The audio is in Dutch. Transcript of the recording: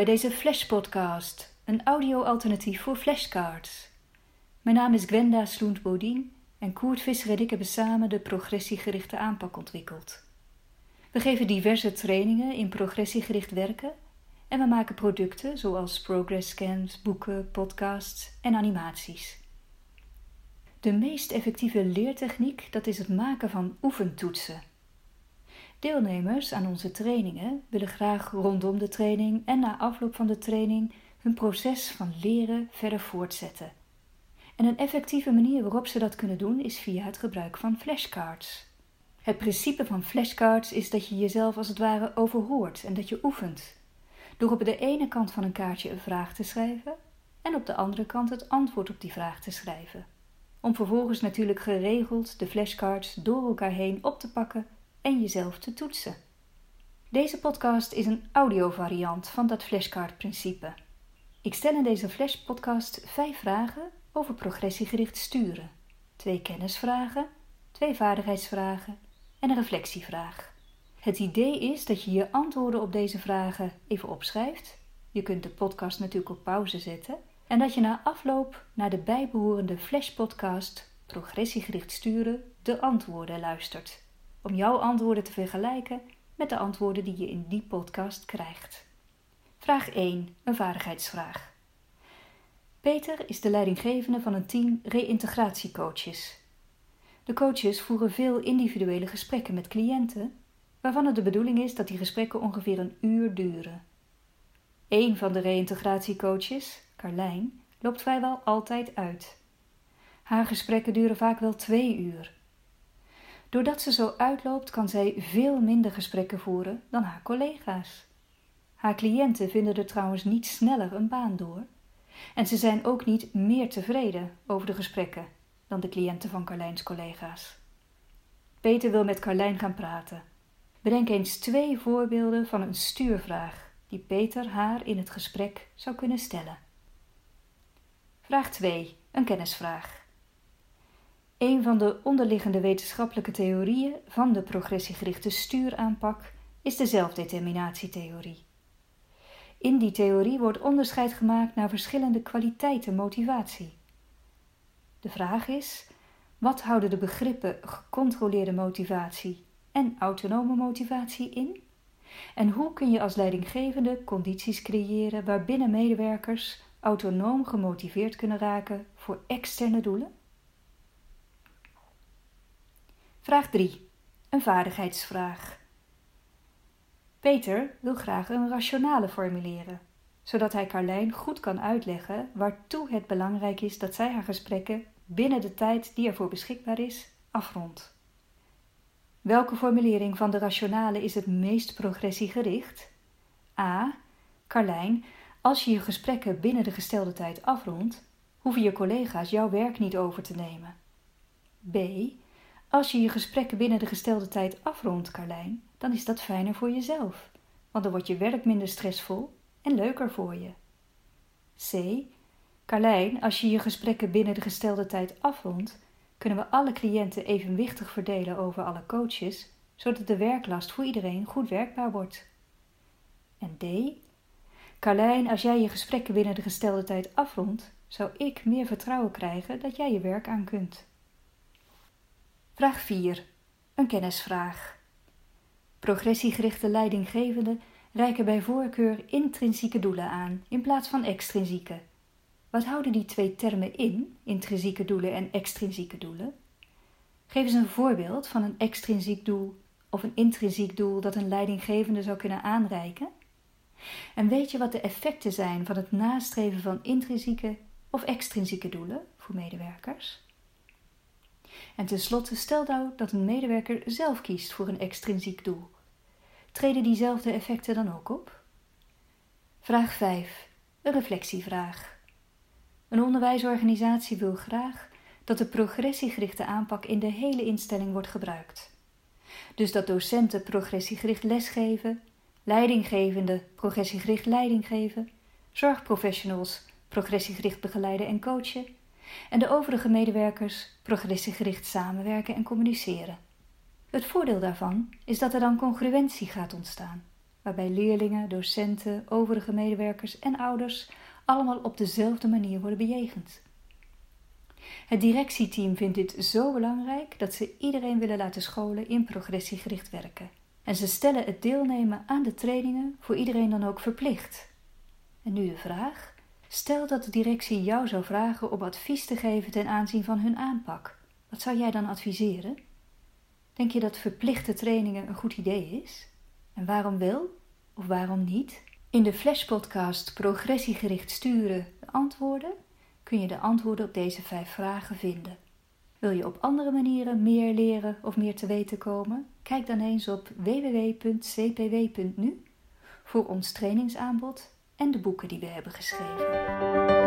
Bij deze Flash Podcast, een audio-alternatief voor flashcards. Mijn naam is Gwenda Sloent-Bodien en Koert Visser en ik hebben samen de progressiegerichte aanpak ontwikkeld. We geven diverse trainingen in progressiegericht werken en we maken producten zoals progress scans, boeken, podcasts en animaties. De meest effectieve leertechniek dat is het maken van oefentoetsen. Deelnemers aan onze trainingen willen graag rondom de training en na afloop van de training hun proces van leren verder voortzetten. En een effectieve manier waarop ze dat kunnen doen is via het gebruik van flashcards. Het principe van flashcards is dat je jezelf als het ware overhoort en dat je oefent. Door op de ene kant van een kaartje een vraag te schrijven en op de andere kant het antwoord op die vraag te schrijven. Om vervolgens natuurlijk geregeld de flashcards door elkaar heen op te pakken en jezelf te toetsen. Deze podcast is een audiovariant van dat flashcard-principe. Ik stel in deze flashpodcast vijf vragen over progressiegericht sturen, twee kennisvragen, twee vaardigheidsvragen en een reflectievraag. Het idee is dat je je antwoorden op deze vragen even opschrijft. Je kunt de podcast natuurlijk op pauze zetten. En dat je na afloop naar de bijbehorende flashpodcast Progressiegericht sturen de antwoorden luistert om jouw antwoorden te vergelijken met de antwoorden die je in die podcast krijgt. Vraag 1, een vaardigheidsvraag. Peter is de leidinggevende van een team reïntegratiecoaches. De coaches voeren veel individuele gesprekken met cliënten, waarvan het de bedoeling is dat die gesprekken ongeveer een uur duren. Een van de reïntegratiecoaches, Carlijn, loopt vrijwel altijd uit. Haar gesprekken duren vaak wel twee uur. Doordat ze zo uitloopt, kan zij veel minder gesprekken voeren dan haar collega's. Haar cliënten vinden er trouwens niet sneller een baan door. En ze zijn ook niet meer tevreden over de gesprekken dan de cliënten van Carlijns collega's. Peter wil met Carlijn gaan praten. Bedenk eens twee voorbeelden van een stuurvraag die Peter haar in het gesprek zou kunnen stellen. Vraag 2. Een kennisvraag. Een van de onderliggende wetenschappelijke theorieën van de progressiegerichte stuuraanpak is de zelfdeterminatietheorie. In die theorie wordt onderscheid gemaakt naar verschillende kwaliteiten motivatie. De vraag is: wat houden de begrippen gecontroleerde motivatie en autonome motivatie in? En hoe kun je als leidinggevende condities creëren waarbinnen medewerkers autonoom gemotiveerd kunnen raken voor externe doelen? Vraag 3. Een vaardigheidsvraag. Peter wil graag een rationale formuleren, zodat hij Carlijn goed kan uitleggen waartoe het belangrijk is dat zij haar gesprekken binnen de tijd die ervoor beschikbaar is afrondt. Welke formulering van de rationale is het meest progressiegericht? A. Carlijn, als je je gesprekken binnen de gestelde tijd afrondt, hoeven je collega's jouw werk niet over te nemen. B. Als je je gesprekken binnen de gestelde tijd afrondt, Carlijn, dan is dat fijner voor jezelf, want dan wordt je werk minder stressvol en leuker voor je. C. Carlijn, als je je gesprekken binnen de gestelde tijd afrondt, kunnen we alle cliënten evenwichtig verdelen over alle coaches, zodat de werklast voor iedereen goed werkbaar wordt. En D. Carlijn, als jij je gesprekken binnen de gestelde tijd afrondt, zou ik meer vertrouwen krijgen dat jij je werk aan kunt. Vraag 4. Een kennisvraag. Progressiegerichte leidinggevenden reiken bij voorkeur intrinsieke doelen aan in plaats van extrinsieke. Wat houden die twee termen in, intrinsieke doelen en extrinsieke doelen? Geef eens een voorbeeld van een extrinsiek doel of een intrinsiek doel dat een leidinggevende zou kunnen aanreiken. En weet je wat de effecten zijn van het nastreven van intrinsieke of extrinsieke doelen voor medewerkers? En tenslotte stel nou dat een medewerker zelf kiest voor een extrinsiek doel. Treden diezelfde effecten dan ook op? Vraag 5. Een reflectievraag. Een onderwijsorganisatie wil graag dat de progressiegerichte aanpak in de hele instelling wordt gebruikt. Dus dat docenten progressiegericht lesgeven, leidinggevende progressiegericht leiding geven, zorgprofessionals progressiegericht begeleiden en coachen en de overige medewerkers progressiegericht samenwerken en communiceren. Het voordeel daarvan is dat er dan congruentie gaat ontstaan, waarbij leerlingen, docenten, overige medewerkers en ouders allemaal op dezelfde manier worden bejegend. Het directieteam vindt dit zo belangrijk dat ze iedereen willen laten scholen in progressiegericht werken. En ze stellen het deelnemen aan de trainingen voor iedereen dan ook verplicht. En nu de vraag: stel dat de directie jou zou vragen om advies te geven ten aanzien van hun aanpak. Wat zou jij dan adviseren? Denk je dat verplichte trainingen een goed idee is? En waarom wel of waarom niet? In de Flash-podcast Progressiegericht sturen de antwoorden kun je de antwoorden op deze vijf vragen vinden. Wil je op andere manieren meer leren of meer te weten komen? Kijk dan eens op www.cpw.nu voor ons trainingsaanbod en de boeken die we hebben geschreven.